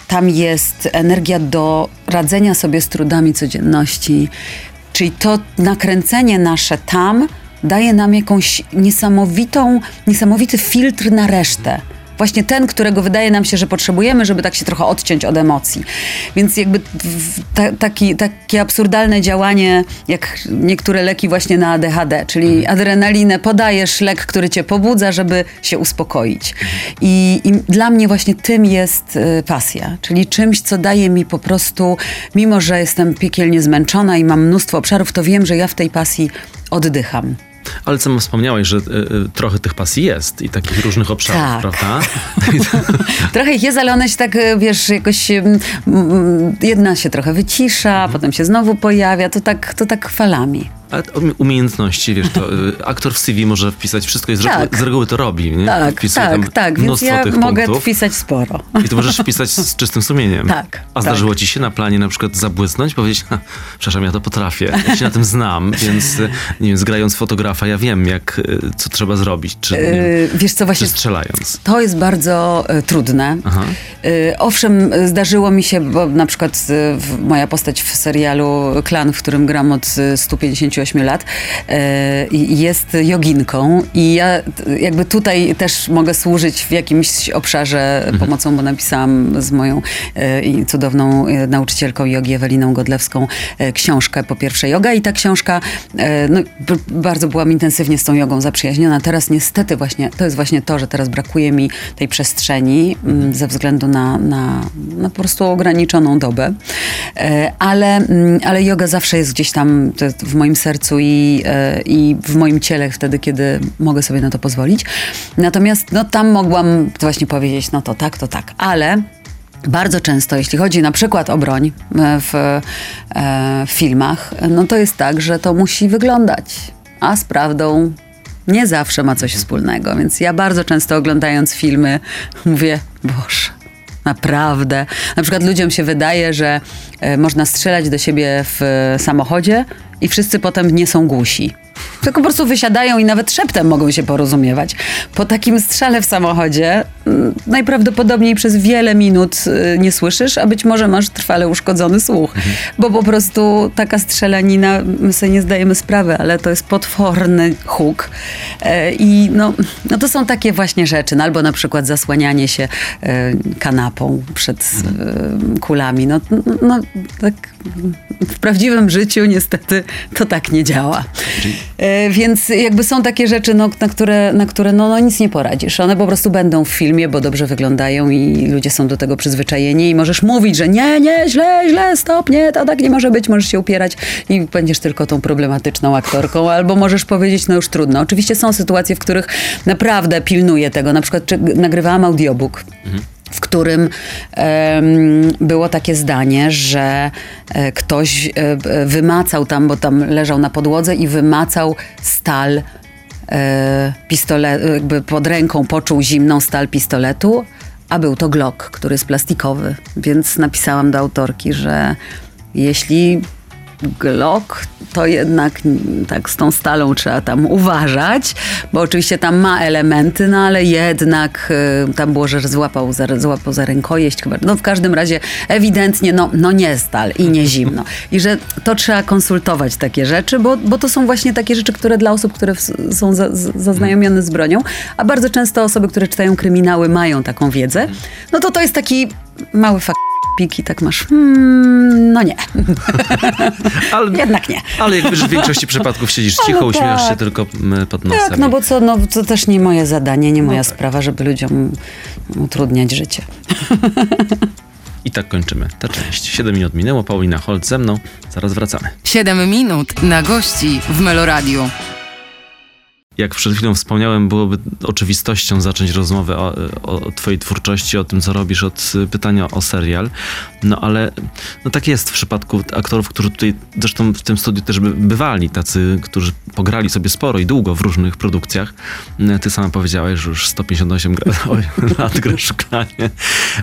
S3: tam jest energia do radzenia sobie z trudami codzienności. Czyli to nakręcenie nasze tam daje nam jakąś niesamowitą, niesamowity filtr na resztę właśnie ten, którego wydaje nam się, że potrzebujemy, żeby tak się trochę odciąć od emocji. Więc jakby ta, taki, takie absurdalne działanie, jak niektóre leki właśnie na ADHD, czyli mhm. adrenalinę, podajesz lek, który cię pobudza, żeby się uspokoić. I, i dla mnie właśnie tym jest y, pasja, czyli czymś, co daje mi po prostu, mimo że jestem piekielnie zmęczona i mam mnóstwo obszarów, to wiem, że ja w tej pasji oddycham.
S2: Ale co wspomniałeś, że y, trochę tych pasji jest i takich różnych obszarów, tak. prawda? [LAUGHS]
S3: trochę ich jest, ale one się tak, y, wiesz, jakoś jedna się trochę wycisza, mhm. potem się znowu pojawia, to tak, to tak falami.
S2: Ale umiejętności, wiesz, to y, aktor w CV może wpisać wszystko i z, tak. reguły, z reguły to robi, nie?
S3: Tak, Wpisuje tak, tak, więc ja mogę punktów. wpisać sporo.
S2: I to możesz wpisać z czystym sumieniem.
S3: Tak.
S2: A zdarzyło tak. ci się na planie na przykład zabłysnąć, powiedzieć, przepraszam, ja to potrafię, ja się na tym znam, więc y, nie wiem, zgrając fotografa, ja wiem, jak, y, co trzeba zrobić, czy, yy, wiesz co, właśnie, strzelając.
S3: To jest bardzo y, trudne. Aha. Y, owszem, zdarzyło mi się, bo na przykład moja postać w serialu Klan, w którym gram od 150 38 lat e, jest joginką i ja jakby tutaj też mogę służyć w jakimś obszarze mhm. pomocą, bo napisałam z moją e, cudowną e, nauczycielką jogi Eweliną Godlewską książkę po pierwsze yoga i ta książka no, bardzo byłam intensywnie z tą jogą zaprzyjaźniona. Teraz niestety właśnie, to jest właśnie to, że teraz brakuje mi tej przestrzeni mhm. ze względu na, na, na po prostu ograniczoną dobę. Ale, ale yoga zawsze jest gdzieś tam w moim sercu sercu i, e, i w moim ciele wtedy, kiedy mogę sobie na to pozwolić. Natomiast no, tam mogłam właśnie powiedzieć, no to tak, to tak, ale bardzo często, jeśli chodzi na przykład o broń e, w, e, w filmach, no to jest tak, że to musi wyglądać, a z prawdą nie zawsze ma coś wspólnego. Więc ja bardzo często oglądając filmy mówię, Boże, naprawdę. Na przykład ludziom się wydaje, że można strzelać do siebie w samochodzie i wszyscy potem nie są głusi. Tylko po prostu wysiadają i nawet szeptem mogą się porozumiewać. Po takim strzale w samochodzie mm, najprawdopodobniej przez wiele minut y, nie słyszysz, a być może masz trwale uszkodzony słuch. Mhm. Bo po prostu taka strzelanina, my sobie nie zdajemy sprawy, ale to jest potworny huk. E, I no, no to są takie właśnie rzeczy. No, albo na przykład zasłanianie się e, kanapą przed mhm. kulami. No, no, no tak w prawdziwym życiu niestety to tak nie działa. E, więc jakby są takie rzeczy, no, na które, na które no, no, nic nie poradzisz. One po prostu będą w filmie, bo dobrze wyglądają i ludzie są do tego przyzwyczajeni i możesz mówić, że nie, nie, źle, źle, stop, nie, to tak nie może być, możesz się upierać i będziesz tylko tą problematyczną aktorką, albo możesz powiedzieć, no już trudno. Oczywiście są sytuacje, w których naprawdę pilnuję tego. Na przykład czy, nagrywałam audiobook. Mhm w którym um, było takie zdanie, że e, ktoś e, wymacał tam, bo tam leżał na podłodze i wymacał stal e, pistoletu, jakby pod ręką poczuł zimną stal pistoletu, a był to Glock, który jest plastikowy. Więc napisałam do autorki, że jeśli Glock, to jednak tak z tą stalą trzeba tam uważać, bo oczywiście tam ma elementy, no ale jednak y, tam było, że złapał za, złapał za rękojeść chyba. No w każdym razie ewidentnie no, no nie stal i nie zimno. I że to trzeba konsultować takie rzeczy, bo, bo to są właśnie takie rzeczy, które dla osób, które w, są za, zaznajomione z bronią, a bardzo często osoby, które czytają kryminały mają taką wiedzę, no to to jest taki mały fakt. Piki, tak masz. Hmm, no nie. [LAUGHS]
S2: Ale,
S3: Jednak nie.
S2: ale jak wiesz, w większości [LAUGHS] przypadków siedzisz
S3: No,
S2: cicho,
S3: no
S2: uśmiechasz
S3: tak.
S2: się tylko mm, pod nosem.
S3: Tak, no bo co, no to też nie moje zadanie, nie
S2: No
S3: moja
S2: tak.
S3: sprawa, żeby ludziom utrudniać życie.
S2: I tak kończymy tę część. 7 minut minęło, Paulina Holt ze mną. Zaraz wracamy.
S1: 7 minut na gości w Meloradiu.
S2: Jak przed chwilą wspomniałem, byłoby oczywistością zacząć rozmowę o, o twojej twórczości, o tym, co robisz, od y, pytania o serial. No ale no tak jest w przypadku aktorów, którzy tutaj, zresztą w tym studiu też by, bywali, tacy, którzy pograli sobie sporo i długo w różnych produkcjach. Y, Ty sama powiedziałaś, że już 158 gra, [LAUGHS] oj, lat grasz w szklanie.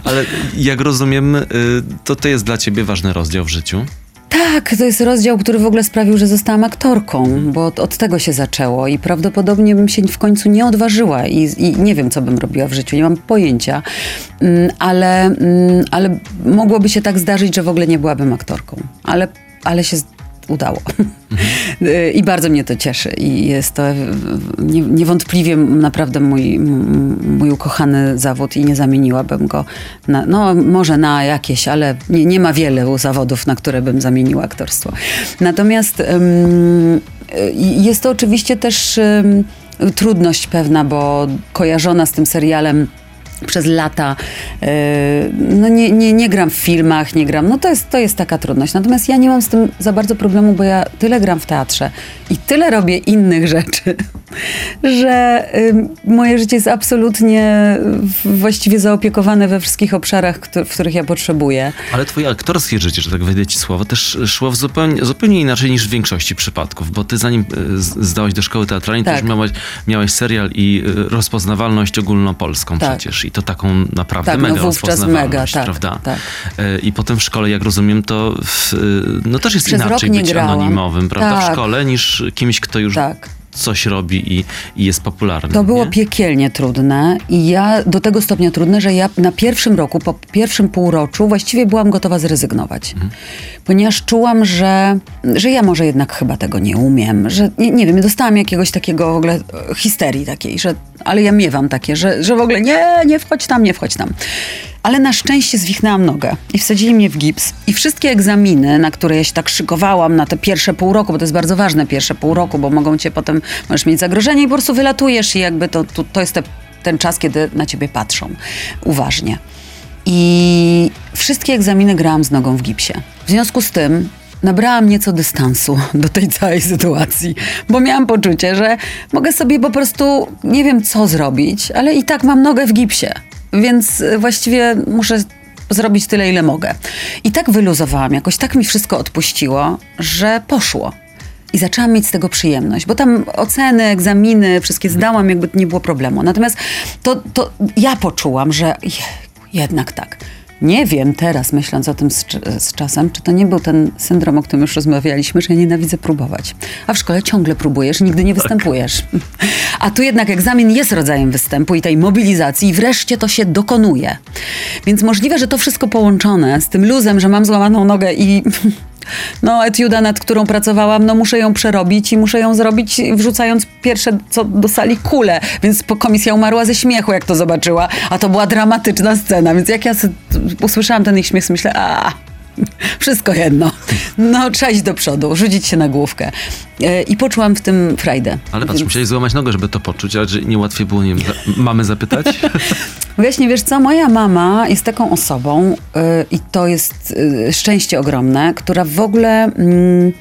S2: Ale jak rozumiem, y, to to jest dla ciebie ważny rozdział w życiu.
S3: Tak, to jest rozdział, który w ogóle sprawił, że zostałam aktorką, bo od, od tego się zaczęło i prawdopodobnie bym się w końcu nie odważyła i, i nie wiem, co bym robiła w życiu, nie mam pojęcia, Mm, ale, mm, ale mogłoby się tak zdarzyć, że w ogóle nie byłabym aktorką, ale, ale się udało. [LAUGHS] I bardzo mnie to cieszy i jest to nie, niewątpliwie naprawdę mój, mój ukochany zawód i nie zamieniłabym go na, no może na jakieś, ale nie, nie ma wiele zawodów, na które bym zamieniła aktorstwo. Natomiast ym, jest to oczywiście też ym, trudność pewna, bo kojarzona z tym serialem przez lata. Yy, no nie, nie, nie gram w filmach, nie gram. No to jest, to jest taka trudność. Natomiast ja nie mam z tym za bardzo problemu, bo ja tyle gram w teatrze i tyle robię innych rzeczy, [LAUGHS] że moje życie jest absolutnie właściwie zaopiekowane we wszystkich obszarach, w których ja potrzebuję.
S2: Ale twoje aktorskie życie, że tak wejdę ci słowo, też szło w zupełnie, zupełnie inaczej niż w większości przypadków, bo ty zanim e, zdałaś do szkoły teatralnej,
S3: Tak.
S2: to już miałaś, miałaś serial i e, rozpoznawalność ogólnopolską
S3: Tak.
S2: przecież i to taką naprawdę
S3: Tak, no
S2: mega
S3: wówczas
S2: rozpoznawalność,
S3: mega, tak,
S2: prawda?
S3: tak.
S2: E, I potem w szkole, jak rozumiem, to w, e, no też jest
S3: Przez
S2: inaczej być
S3: grałam.
S2: anonimowym, prawda? W
S3: Tak.
S2: szkole niż kimś, kto już
S3: Tak.
S2: coś robi i, i jest popularny.
S3: To było
S2: nie?
S3: piekielnie trudne i ja do tego stopnia trudne, że ja na pierwszym roku, po pierwszym półroczu właściwie byłam gotowa zrezygnować. Ponieważ czułam, że, że ja może jednak chyba tego nie umiem, że nie, nie wiem, dostałam jakiegoś takiego w ogóle e, histerii takiej, że ale ja miewam takie, że, że w ogóle nie, nie wchodź tam, nie wchodź tam. Ale na szczęście zwichnęłam nogę i wsadzili mnie w gips. I wszystkie egzaminy, na które ja się tak szykowałam na te pierwsze pół roku, bo to jest bardzo ważne pierwsze pół roku, bo mogą cię potem, możesz mieć zagrożenie i po prostu wylatujesz i jakby to, to, to jest te, ten czas, kiedy na ciebie patrzą uważnie. I wszystkie egzaminy grałam z nogą w gipsie. W związku z tym nabrałam nieco dystansu do tej całej sytuacji, bo miałam poczucie, że mogę sobie po prostu nie wiem co zrobić, ale i tak mam nogę w gipsie, więc właściwie muszę zrobić tyle, ile mogę. I tak wyluzowałam jakoś, tak mi wszystko odpuściło, że poszło. I zaczęłam mieć z tego przyjemność, bo tam oceny, egzaminy, wszystkie zdałam, jakby nie było problemu. Natomiast to, to ja poczułam, że je- jednak tak. Nie wiem teraz, myśląc o tym z, z czasem, czy to nie był ten syndrom, o którym już rozmawialiśmy, że ja nienawidzę próbować. A w szkole ciągle próbujesz, nigdy nie występujesz. A tu jednak egzamin jest rodzajem występu i tej mobilizacji i wreszcie to się dokonuje. Więc możliwe, że to wszystko połączone z tym luzem, że mam złamaną nogę i [LAUGHS] no, etiuda, nad którą pracowałam, no muszę ją przerobić i muszę ją zrobić wrzucając pierwsze co do sali kulę. Więc komisja umarła ze śmiechu, jak to zobaczyła. A to była dramatyczna scena, więc jak ja usłyszałam ten ich śmiech, myślę, a [LAUGHS] wszystko jedno. No, trzeba iść do przodu, rzucić się na główkę. E, I poczułam w tym frajdę.
S2: Ale patrz, musiałeś złamać nogę, żeby to poczuć, ale że nie łatwiej było, nie wiem, mamy zapytać? [LAUGHS]
S3: Właśnie, wiesz co, moja mama jest taką osobą y, i to jest y, szczęście ogromne, która w ogóle mm,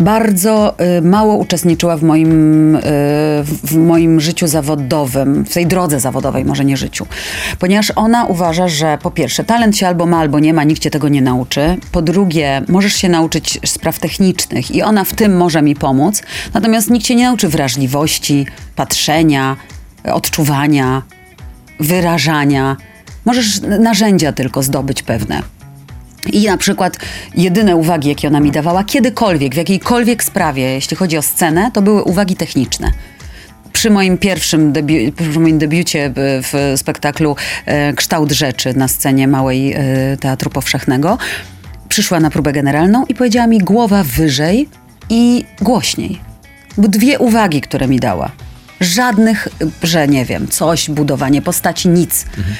S3: bardzo y, mało uczestniczyła w moim, y, w, moim życiu zawodowym, w tej drodze zawodowej, może nie życiu. Ponieważ ona uważa, że po pierwsze, talent się albo ma, albo nie ma, nikt cię tego nie nauczy. Po drugie, możesz się nauczyć spraw technicznych i ona w tym może mi pomóc. Natomiast nikt cię nie nauczy wrażliwości, patrzenia, odczuwania, wyrażania. Możesz narzędzia tylko zdobyć pewne. I na przykład jedyne uwagi, jakie ona mi dawała, kiedykolwiek, w jakiejkolwiek sprawie, jeśli chodzi o scenę, to były uwagi techniczne przy moim pierwszym debi- przy moim debiucie w spektaklu e, Kształt Rzeczy na scenie Małej e, Teatru Powszechnego, przyszła na próbę generalną i powiedziała mi głowa wyżej i głośniej. Dwie uwagi, które mi dała. Żadnych, że nie wiem, coś, budowanie postaci, nic. Mhm.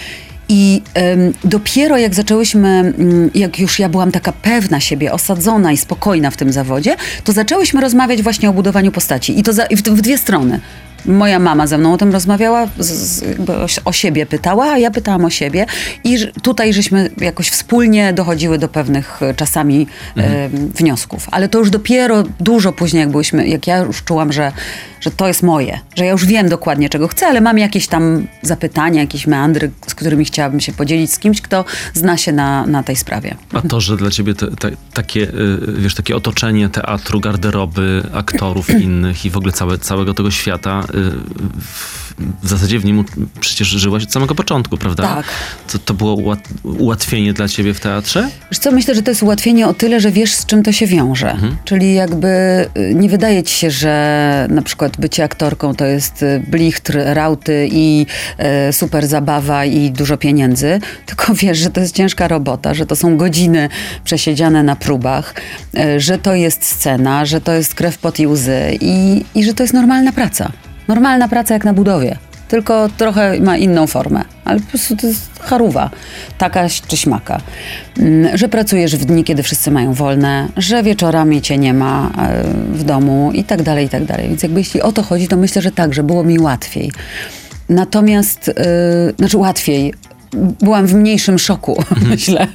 S3: I ym, dopiero jak zaczęłyśmy, ym, jak już ja byłam taka pewna siebie, osadzona i spokojna w tym zawodzie, to zaczęłyśmy rozmawiać właśnie o budowaniu postaci. I to za, w, w dwie strony. Moja mama ze mną o tym rozmawiała, z, z, o, siebie pytała, a ja pytałam o siebie. I tutaj żeśmy jakoś wspólnie dochodziły do pewnych e, czasami mhm. e, wniosków. Ale to już dopiero dużo później, jak byliśmy, jak ja już czułam, że, że to jest moje, że ja już wiem dokładnie, czego chcę, ale mam jakieś tam zapytania, jakieś meandry, z którymi chciałabym się podzielić z kimś, kto zna się na, na tej sprawie.
S2: A to, że dla ciebie te, te, takie, e, wiesz, takie otoczenie teatru, garderoby, aktorów [CLEARS THROAT] innych i w ogóle całe, całego tego świata w zasadzie w nim przecież żyłaś od samego początku, prawda?
S3: Tak.
S2: To, to było ułatwienie dla ciebie w teatrze?
S3: Wiesz co, myślę, że to jest ułatwienie o tyle, że wiesz, z czym to się wiąże. Mhm. Czyli jakby y, nie wydaje ci się, że na przykład bycie aktorką to jest y, blichtr, rauty i e, super zabawa i dużo pieniędzy, [LAUGHS] tylko wiesz, że to jest ciężka robota, że to są godziny przesiedziane na próbach, że to jest scena, że to jest krew, pot i łzy i, i że to jest normalna praca. Normalna praca jak na budowie, tylko trochę ma inną formę, ale po prostu to jest charuwa, taka czy śmaka. Mm, że pracujesz w dni, kiedy wszyscy mają wolne, że wieczorami cię nie ma e, w domu i tak dalej, i tak dalej. Więc jakby jeśli o to chodzi, to myślę, że tak, że było mi łatwiej. Natomiast, yy, znaczy łatwiej, byłam w mniejszym szoku, [LAUGHS] mhm. myślę.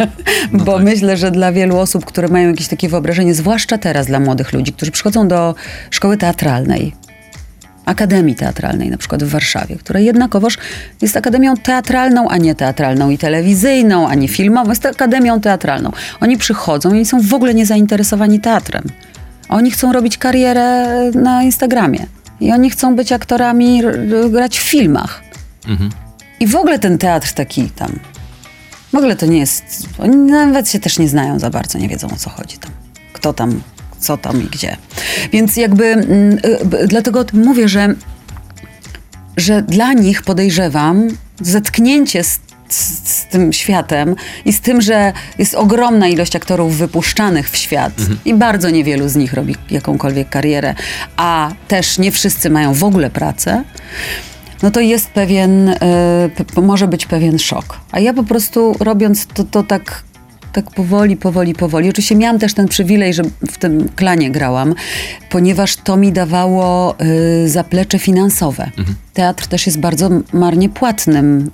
S3: No bo tak. myślę, że dla wielu osób, które mają jakieś takie wyobrażenie, zwłaszcza teraz dla młodych ludzi, którzy przychodzą do szkoły teatralnej, Akademii Teatralnej, na przykład w Warszawie, która jednakowoż jest akademią teatralną, a nie teatralną i telewizyjną, a nie filmową, jest akademią teatralną. Oni przychodzą i są w ogóle nie zainteresowani teatrem. Oni chcą robić karierę na Instagramie. I oni chcą być aktorami, grać w filmach. Mhm. I w ogóle ten teatr taki tam. W ogóle to nie jest. Oni nawet się też nie znają za bardzo, nie wiedzą o co chodzi tam. Kto tam co tam i gdzie. Więc jakby mm, y, dlatego o tym mówię, że, że dla nich podejrzewam zetknięcie z z, z, tym światem i z tym, że jest ogromna ilość aktorów wypuszczanych w świat mhm. i bardzo niewielu z nich robi jakąkolwiek karierę, a też nie wszyscy mają w ogóle pracę, no to jest pewien, y, może być pewien szok. A ja po prostu robiąc to, to tak tak powoli, powoli, powoli. Oczywiście miałam też ten przywilej, że w tym klanie grałam, ponieważ to mi dawało y, zaplecze finansowe. Mhm. Teatr też jest bardzo marnie płatnym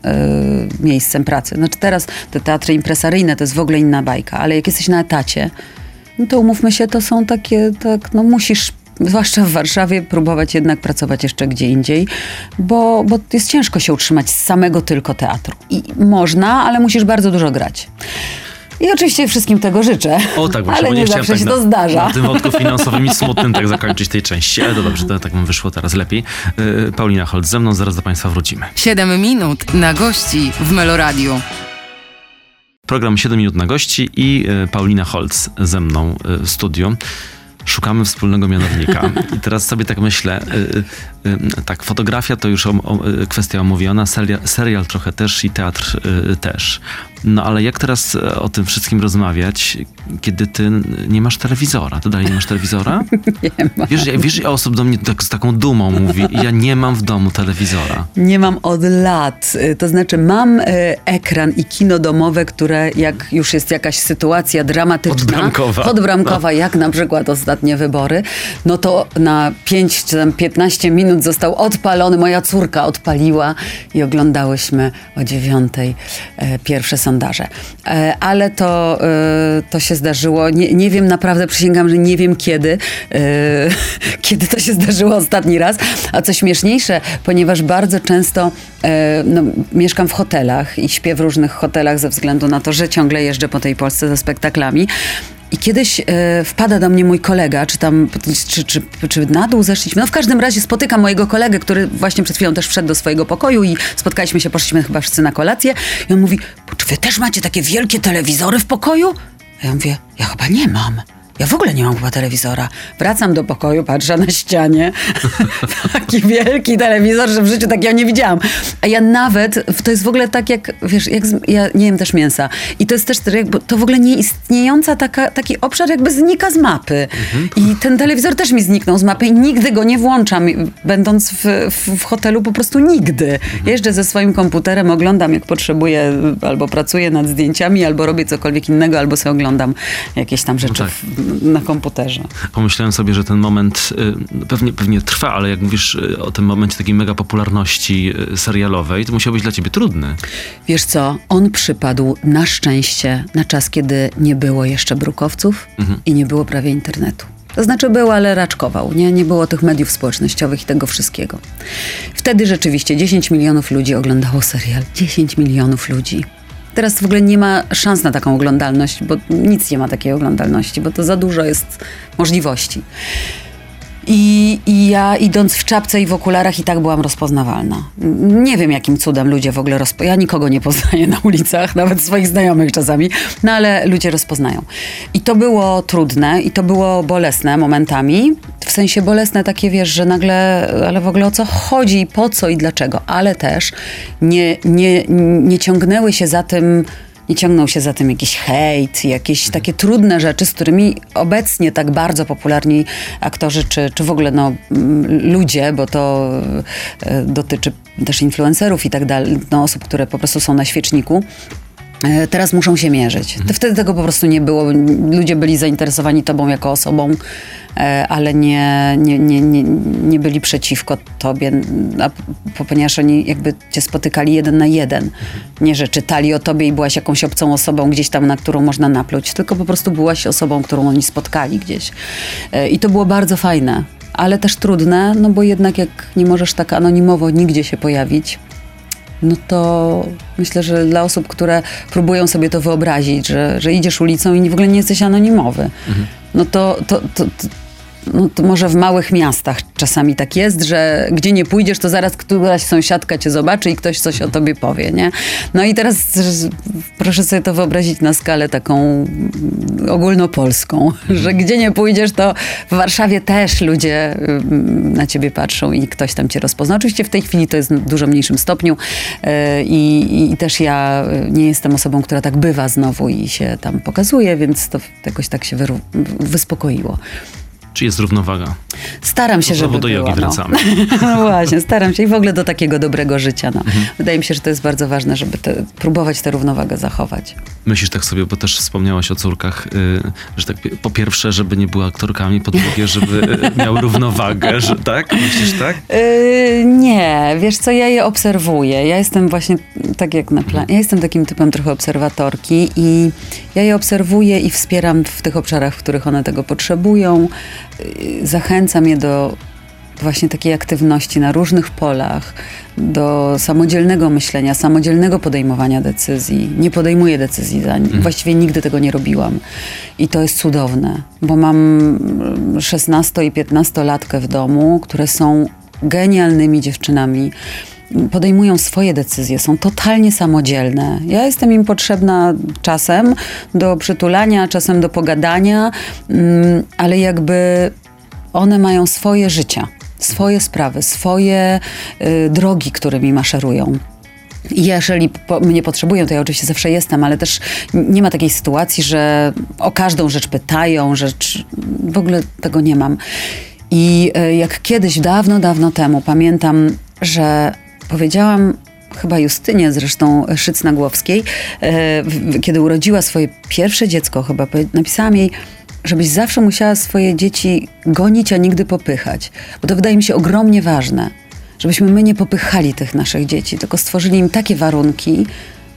S3: y, miejscem pracy. Znaczy teraz te teatry impresaryjne to jest w ogóle inna bajka, ale jak jesteś na etacie, no to umówmy się, to są takie, tak, no musisz zwłaszcza w Warszawie, próbować jednak pracować jeszcze gdzie indziej, bo, bo jest ciężko się utrzymać z samego tylko teatru. I można, ale musisz bardzo dużo grać. I oczywiście wszystkim tego życzę.
S2: O tak,
S3: właśnie, ale
S2: nie,
S3: nie zawsze
S2: tak
S3: się
S2: na,
S3: to zdarza.
S2: Na tym wątku finansowym i smutnym tak zakończyć tej części, ale to dobrze, to tak mi wyszło teraz lepiej. Yy, Paulina Holt ze mną, zaraz do Państwa wrócimy.
S1: 7 minut na gości w Meloradiu.
S2: Program 7 minut na gości i y, Paulina Holz ze mną y, w studiu szukamy wspólnego mianownika. I teraz sobie tak myślę, y, y, y, tak, fotografia to już o, o, kwestia omówiona, serial, serial, trochę też i teatr też. No ale jak teraz o tym wszystkim rozmawiać, kiedy ty nie masz telewizora? Ty dalej nie masz telewizora? [LAUGHS]
S3: Nie mam.
S2: Wiesz, wiesz ile osób do mnie tak, z taką dumą mówi, ja nie mam w domu telewizora.
S3: Nie mam od lat. To znaczy mam ekran i kino domowe, które jak już jest jakaś sytuacja dramatyczna,
S2: podbramkowa,
S3: podbramkowa jak na przykład ostatnie wybory, no to na 5 czy tam 15 minut został odpalony, moja córka odpaliła i oglądałyśmy o dziewiątej e, pierwsze sondaże. E, ale to, e, to się zdarzyło, nie, nie wiem naprawdę, przysięgam, że nie wiem kiedy, e, [LAUGHS] kiedy to się zdarzyło ostatni raz, a co śmieszniejsze, ponieważ bardzo często no, mieszkam w hotelach i śpię w różnych hotelach ze względu na to, że ciągle jeżdżę po tej Polsce ze spektaklami, i kiedyś e, wpada do mnie mój kolega, czy tam, czy, czy, czy na dół zeszliśmy. No w każdym razie spotykam mojego kolegę, który właśnie przed chwilą też wszedł do swojego pokoju i spotkaliśmy się, poszliśmy chyba wszyscy na kolację. I on mówi, czy wy też macie takie wielkie telewizory w pokoju? A ja mówię, ja chyba nie mam. Ja w ogóle nie mam chyba telewizora. Wracam do pokoju, patrzę na ścianie. [LAUGHS] Taki wielki telewizor, że w życiu takiego nie widziałam. A ja nawet, to jest w ogóle tak jak, wiesz, jak z, ja nie jem też mięsa. I to jest też jakby, to w ogóle nieistniejąca taka, taki obszar jakby znika z mapy. I ten telewizor też mi zniknął z mapy i nigdy go nie włączam, będąc w, w, w hotelu po prostu nigdy. Jeżdżę ze swoim komputerem, oglądam jak potrzebuję, albo pracuję nad zdjęciami, albo robię cokolwiek innego, albo sobie oglądam jakieś tam rzeczy
S2: tak.
S3: Na komputerze.
S2: Pomyślałem sobie, że ten moment y, pewnie, pewnie trwa, ale jak mówisz y, o tym momencie takiej mega popularności y, serialowej, to musiał być dla ciebie trudny.
S3: Wiesz co, on przypadł na szczęście na czas, kiedy nie było jeszcze brukowców i nie było prawie internetu. To znaczy był, ale raczkował. Nie, nie było tych mediów społecznościowych i tego wszystkiego. Wtedy rzeczywiście 10 milionów ludzi oglądało serial. 10 milionów ludzi. Teraz w ogóle nie ma szans na taką oglądalność, bo nic nie ma takiej oglądalności, bo to za dużo jest możliwości. I, I ja idąc w czapce i w okularach i tak byłam rozpoznawalna. Nie wiem jakim cudem ludzie w ogóle rozpoznają. Ja nikogo nie poznaję na ulicach, nawet swoich znajomych czasami, no ale ludzie rozpoznają. I to było trudne i to było bolesne momentami. W sensie bolesne takie, wiesz, że nagle, ale w ogóle o co chodzi i po co i dlaczego. Ale też nie, nie, nie ciągnęły się za tym nie ciągnął się za tym jakiś hejt, jakieś takie trudne rzeczy, z którymi obecnie tak bardzo popularni aktorzy, czy, czy w ogóle no, mm, ludzie, bo to e, dotyczy też influencerów i tak dalej, no, osób, które po prostu są na świeczniku, Teraz muszą się mierzyć. To Wtedy tego po prostu nie było. Ludzie byli zainteresowani tobą jako osobą, e, ale nie, nie, nie, nie, nie byli przeciwko tobie, ponieważ oni jakby cię spotykali jeden na jeden. Nie, że czytali o tobie i byłaś jakąś obcą osobą gdzieś tam, na którą można napluć, tylko po prostu byłaś osobą, którą oni spotkali gdzieś. E, I to było bardzo fajne. Ale też trudne, no bo jednak jak nie możesz tak anonimowo nigdzie się pojawić, no to myślę, że dla osób, które próbują sobie to wyobrazić, że, że idziesz ulicą i w ogóle nie jesteś anonimowy, no to, to, to, to, no to może w małych miastach czasami tak jest, że gdzie nie pójdziesz, to zaraz któraś sąsiadka cię zobaczy i ktoś coś o tobie powie, nie? No i teraz proszę sobie to wyobrazić na skalę taką mm, ogólnopolską, [LAUGHS] że gdzie nie pójdziesz, to w Warszawie też ludzie mm, na ciebie patrzą i ktoś tam cię rozpozna. Oczywiście w tej chwili to jest w dużo mniejszym stopniu e, i, i też ja e, nie jestem osobą, która tak bywa znowu i się tam pokazuje, więc to jakoś tak się wyspokoiło.
S2: Czy jest równowaga?
S3: Staram się, żeby
S2: do jogi
S3: była, no.
S2: wracamy. [LAUGHS]
S3: No właśnie, staram się i w ogóle do takiego dobrego życia. No. Wydaje mi się, że to jest bardzo ważne, żeby te, próbować tę równowagę zachować.
S2: Myślisz tak sobie, bo też wspomniałaś o córkach, y, że tak po pierwsze, żeby nie były aktorkami, po drugie, żeby y, miały równowagę, że tak? Myślisz tak?
S3: Yy, nie, wiesz co, ja je obserwuję. Ja jestem właśnie tak jak na planie. Ja jestem takim typem trochę obserwatorki i ja je obserwuję i wspieram w tych obszarach, w których one tego potrzebują. Yy, Zachęcam je do właśnie takiej aktywności na różnych polach, do samodzielnego myślenia, samodzielnego podejmowania decyzji. Nie podejmuję decyzji za Właściwie nigdy tego nie robiłam. I to jest cudowne, bo mam mm, 16 i 15 latkę w domu, które są genialnymi dziewczynami. Podejmują swoje decyzje, są totalnie samodzielne. Ja jestem im potrzebna czasem do przytulania, czasem do pogadania, mm, ale jakby one mają swoje życia, swoje sprawy, swoje y, drogi, którymi maszerują. Jeżeli po, mnie potrzebują, to ja oczywiście zawsze jestem, ale też nie ma takiej sytuacji, że o każdą rzecz pytają, czy, w ogóle tego nie mam. I y, jak kiedyś, dawno, dawno temu, pamiętam, że powiedziałam chyba Justynie zresztą Szyc-Nagłowskiej, w- kiedy urodziła swoje pierwsze dziecko, chyba napisałam jej, żebyś zawsze musiała swoje dzieci gonić, a nigdy popychać. Bo to wydaje mi się ogromnie ważne, żebyśmy my nie popychali tych naszych dzieci, tylko stworzyli im takie warunki,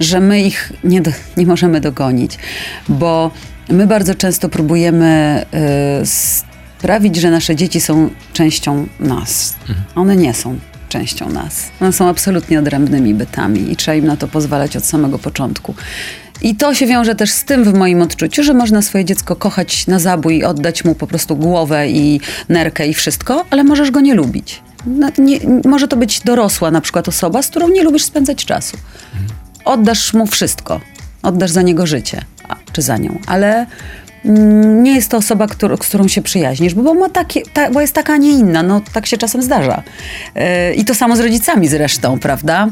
S3: że my ich nie, do, nie możemy dogonić. Bo my bardzo często próbujemy y, sprawić, że nasze dzieci są częścią nas. One nie są częścią nas. One są absolutnie odrębnymi bytami i trzeba im na to pozwalać od samego początku. I to się wiąże też z tym w moim odczuciu, że można swoje dziecko kochać na zabój i oddać mu po prostu głowę i nerkę i wszystko, ale możesz go nie lubić. No, nie, może to być dorosła na przykład osoba, z którą nie lubisz spędzać czasu. Oddasz mu wszystko. Oddasz za niego życie. A- czy za nią, ale nie jest to osoba, z którą się przyjaźnisz, bo, bo, ma takie, ta, bo jest taka, a nie inna. No, tak się czasem zdarza. Yy, I to samo z rodzicami zresztą, prawda?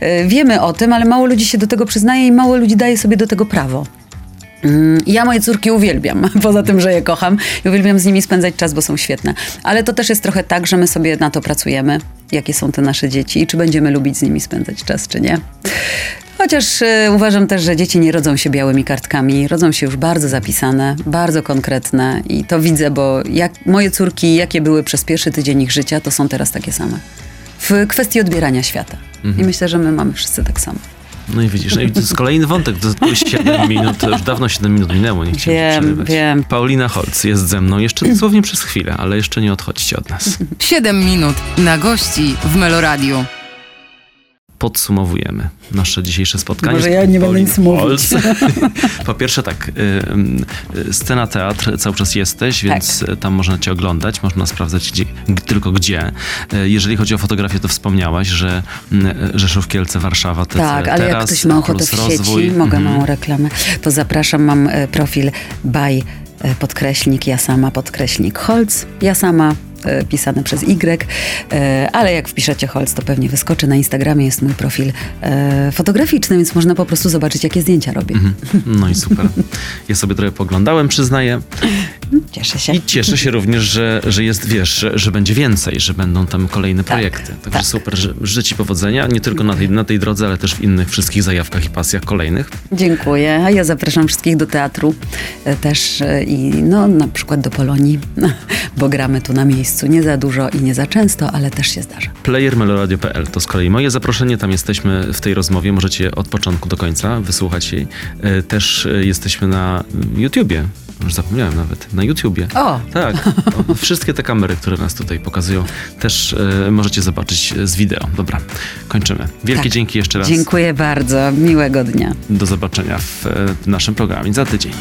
S3: Yy, wiemy o tym, ale mało ludzi się do tego przyznaje i mało ludzi daje sobie do tego prawo. Mm, Ja moje córki uwielbiam, [LAUGHS] poza tym, że je kocham i uwielbiam z nimi spędzać czas, bo są świetne. Ale to też jest trochę tak, że my sobie na to pracujemy, jakie są te nasze dzieci i czy będziemy lubić z nimi spędzać czas, czy nie. Chociaż y, uważam też, że dzieci nie rodzą się białymi kartkami, rodzą się już bardzo zapisane, bardzo konkretne i to widzę, bo jak moje córki, jakie były przez pierwszy tydzień ich życia, to są teraz takie same. W kwestii odbierania świata. I myślę, że my mamy wszyscy tak samo.
S2: No i widzisz, no i to jest kolejny wątek, to były 7 minut, to już dawno 7 minut minęło, nie chciałem
S3: Wiem,
S2: przerywać.
S3: wiem.
S2: Paulina Holc jest ze mną, jeszcze dosłownie przez chwilę, ale jeszcze nie odchodźcie od nas.
S1: 7 minut na gości w Meloradiu.
S2: Podsumowujemy nasze dzisiejsze spotkanie.
S3: Może ja nie będę nic mówić. [LAUGHS]
S2: Po pierwsze tak, y, y, scena teatr, cały czas jesteś, więc
S3: Tak.
S2: tam można cię oglądać, można sprawdzać gdzie, tylko gdzie. Jeżeli chodzi o fotografię, to wspomniałaś, że Rzeszów, Kielce, Warszawa, te,
S3: Tak, ale jak
S2: teraz,
S3: ktoś ma ochotę w sieci,
S2: rozwój.
S3: mogę
S2: Mhm.
S3: małą reklamę, to zapraszam, mam profil by podkreślnik, ja sama podkreślnik Holz, ja sama pisane przez Y, e, ale jak wpiszecie Holz, to pewnie wyskoczy. Na Instagramie jest mój profil e, fotograficzny, więc można po prostu zobaczyć, jakie zdjęcia robię.
S2: No i super. Ja sobie trochę poglądałem, przyznaję.
S3: Cieszę się.
S2: I cieszę się również, że, że jest, wiesz, że, że będzie więcej, że będą tam kolejne projekty. Także
S3: tak.
S2: super, że życzę ci powodzenia, nie tylko na tej, na tej drodze, ale też w innych wszystkich zajawkach i pasjach kolejnych.
S3: Dziękuję, a ja zapraszam wszystkich do teatru e, też e, i no, na przykład do Polonii, [LAUGHS] bo gramy tu na miejscu nie za dużo i nie za często, ale też się zdarza.
S2: playermeloradio.pl to z kolei moje zaproszenie, tam jesteśmy w tej rozmowie, możecie od początku do końca wysłuchać jej. E, Też e, jesteśmy na YouTubie, już zapomniałem nawet, na YouTubie.
S3: O!
S2: Tak, o, wszystkie te kamery, które nas tutaj pokazują, też e, możecie zobaczyć z wideo. Dobra, kończymy. Wielkie
S3: Tak.
S2: dzięki jeszcze raz.
S3: Dziękuję bardzo, miłego dnia.
S2: Do zobaczenia w e, naszym programie za tydzień.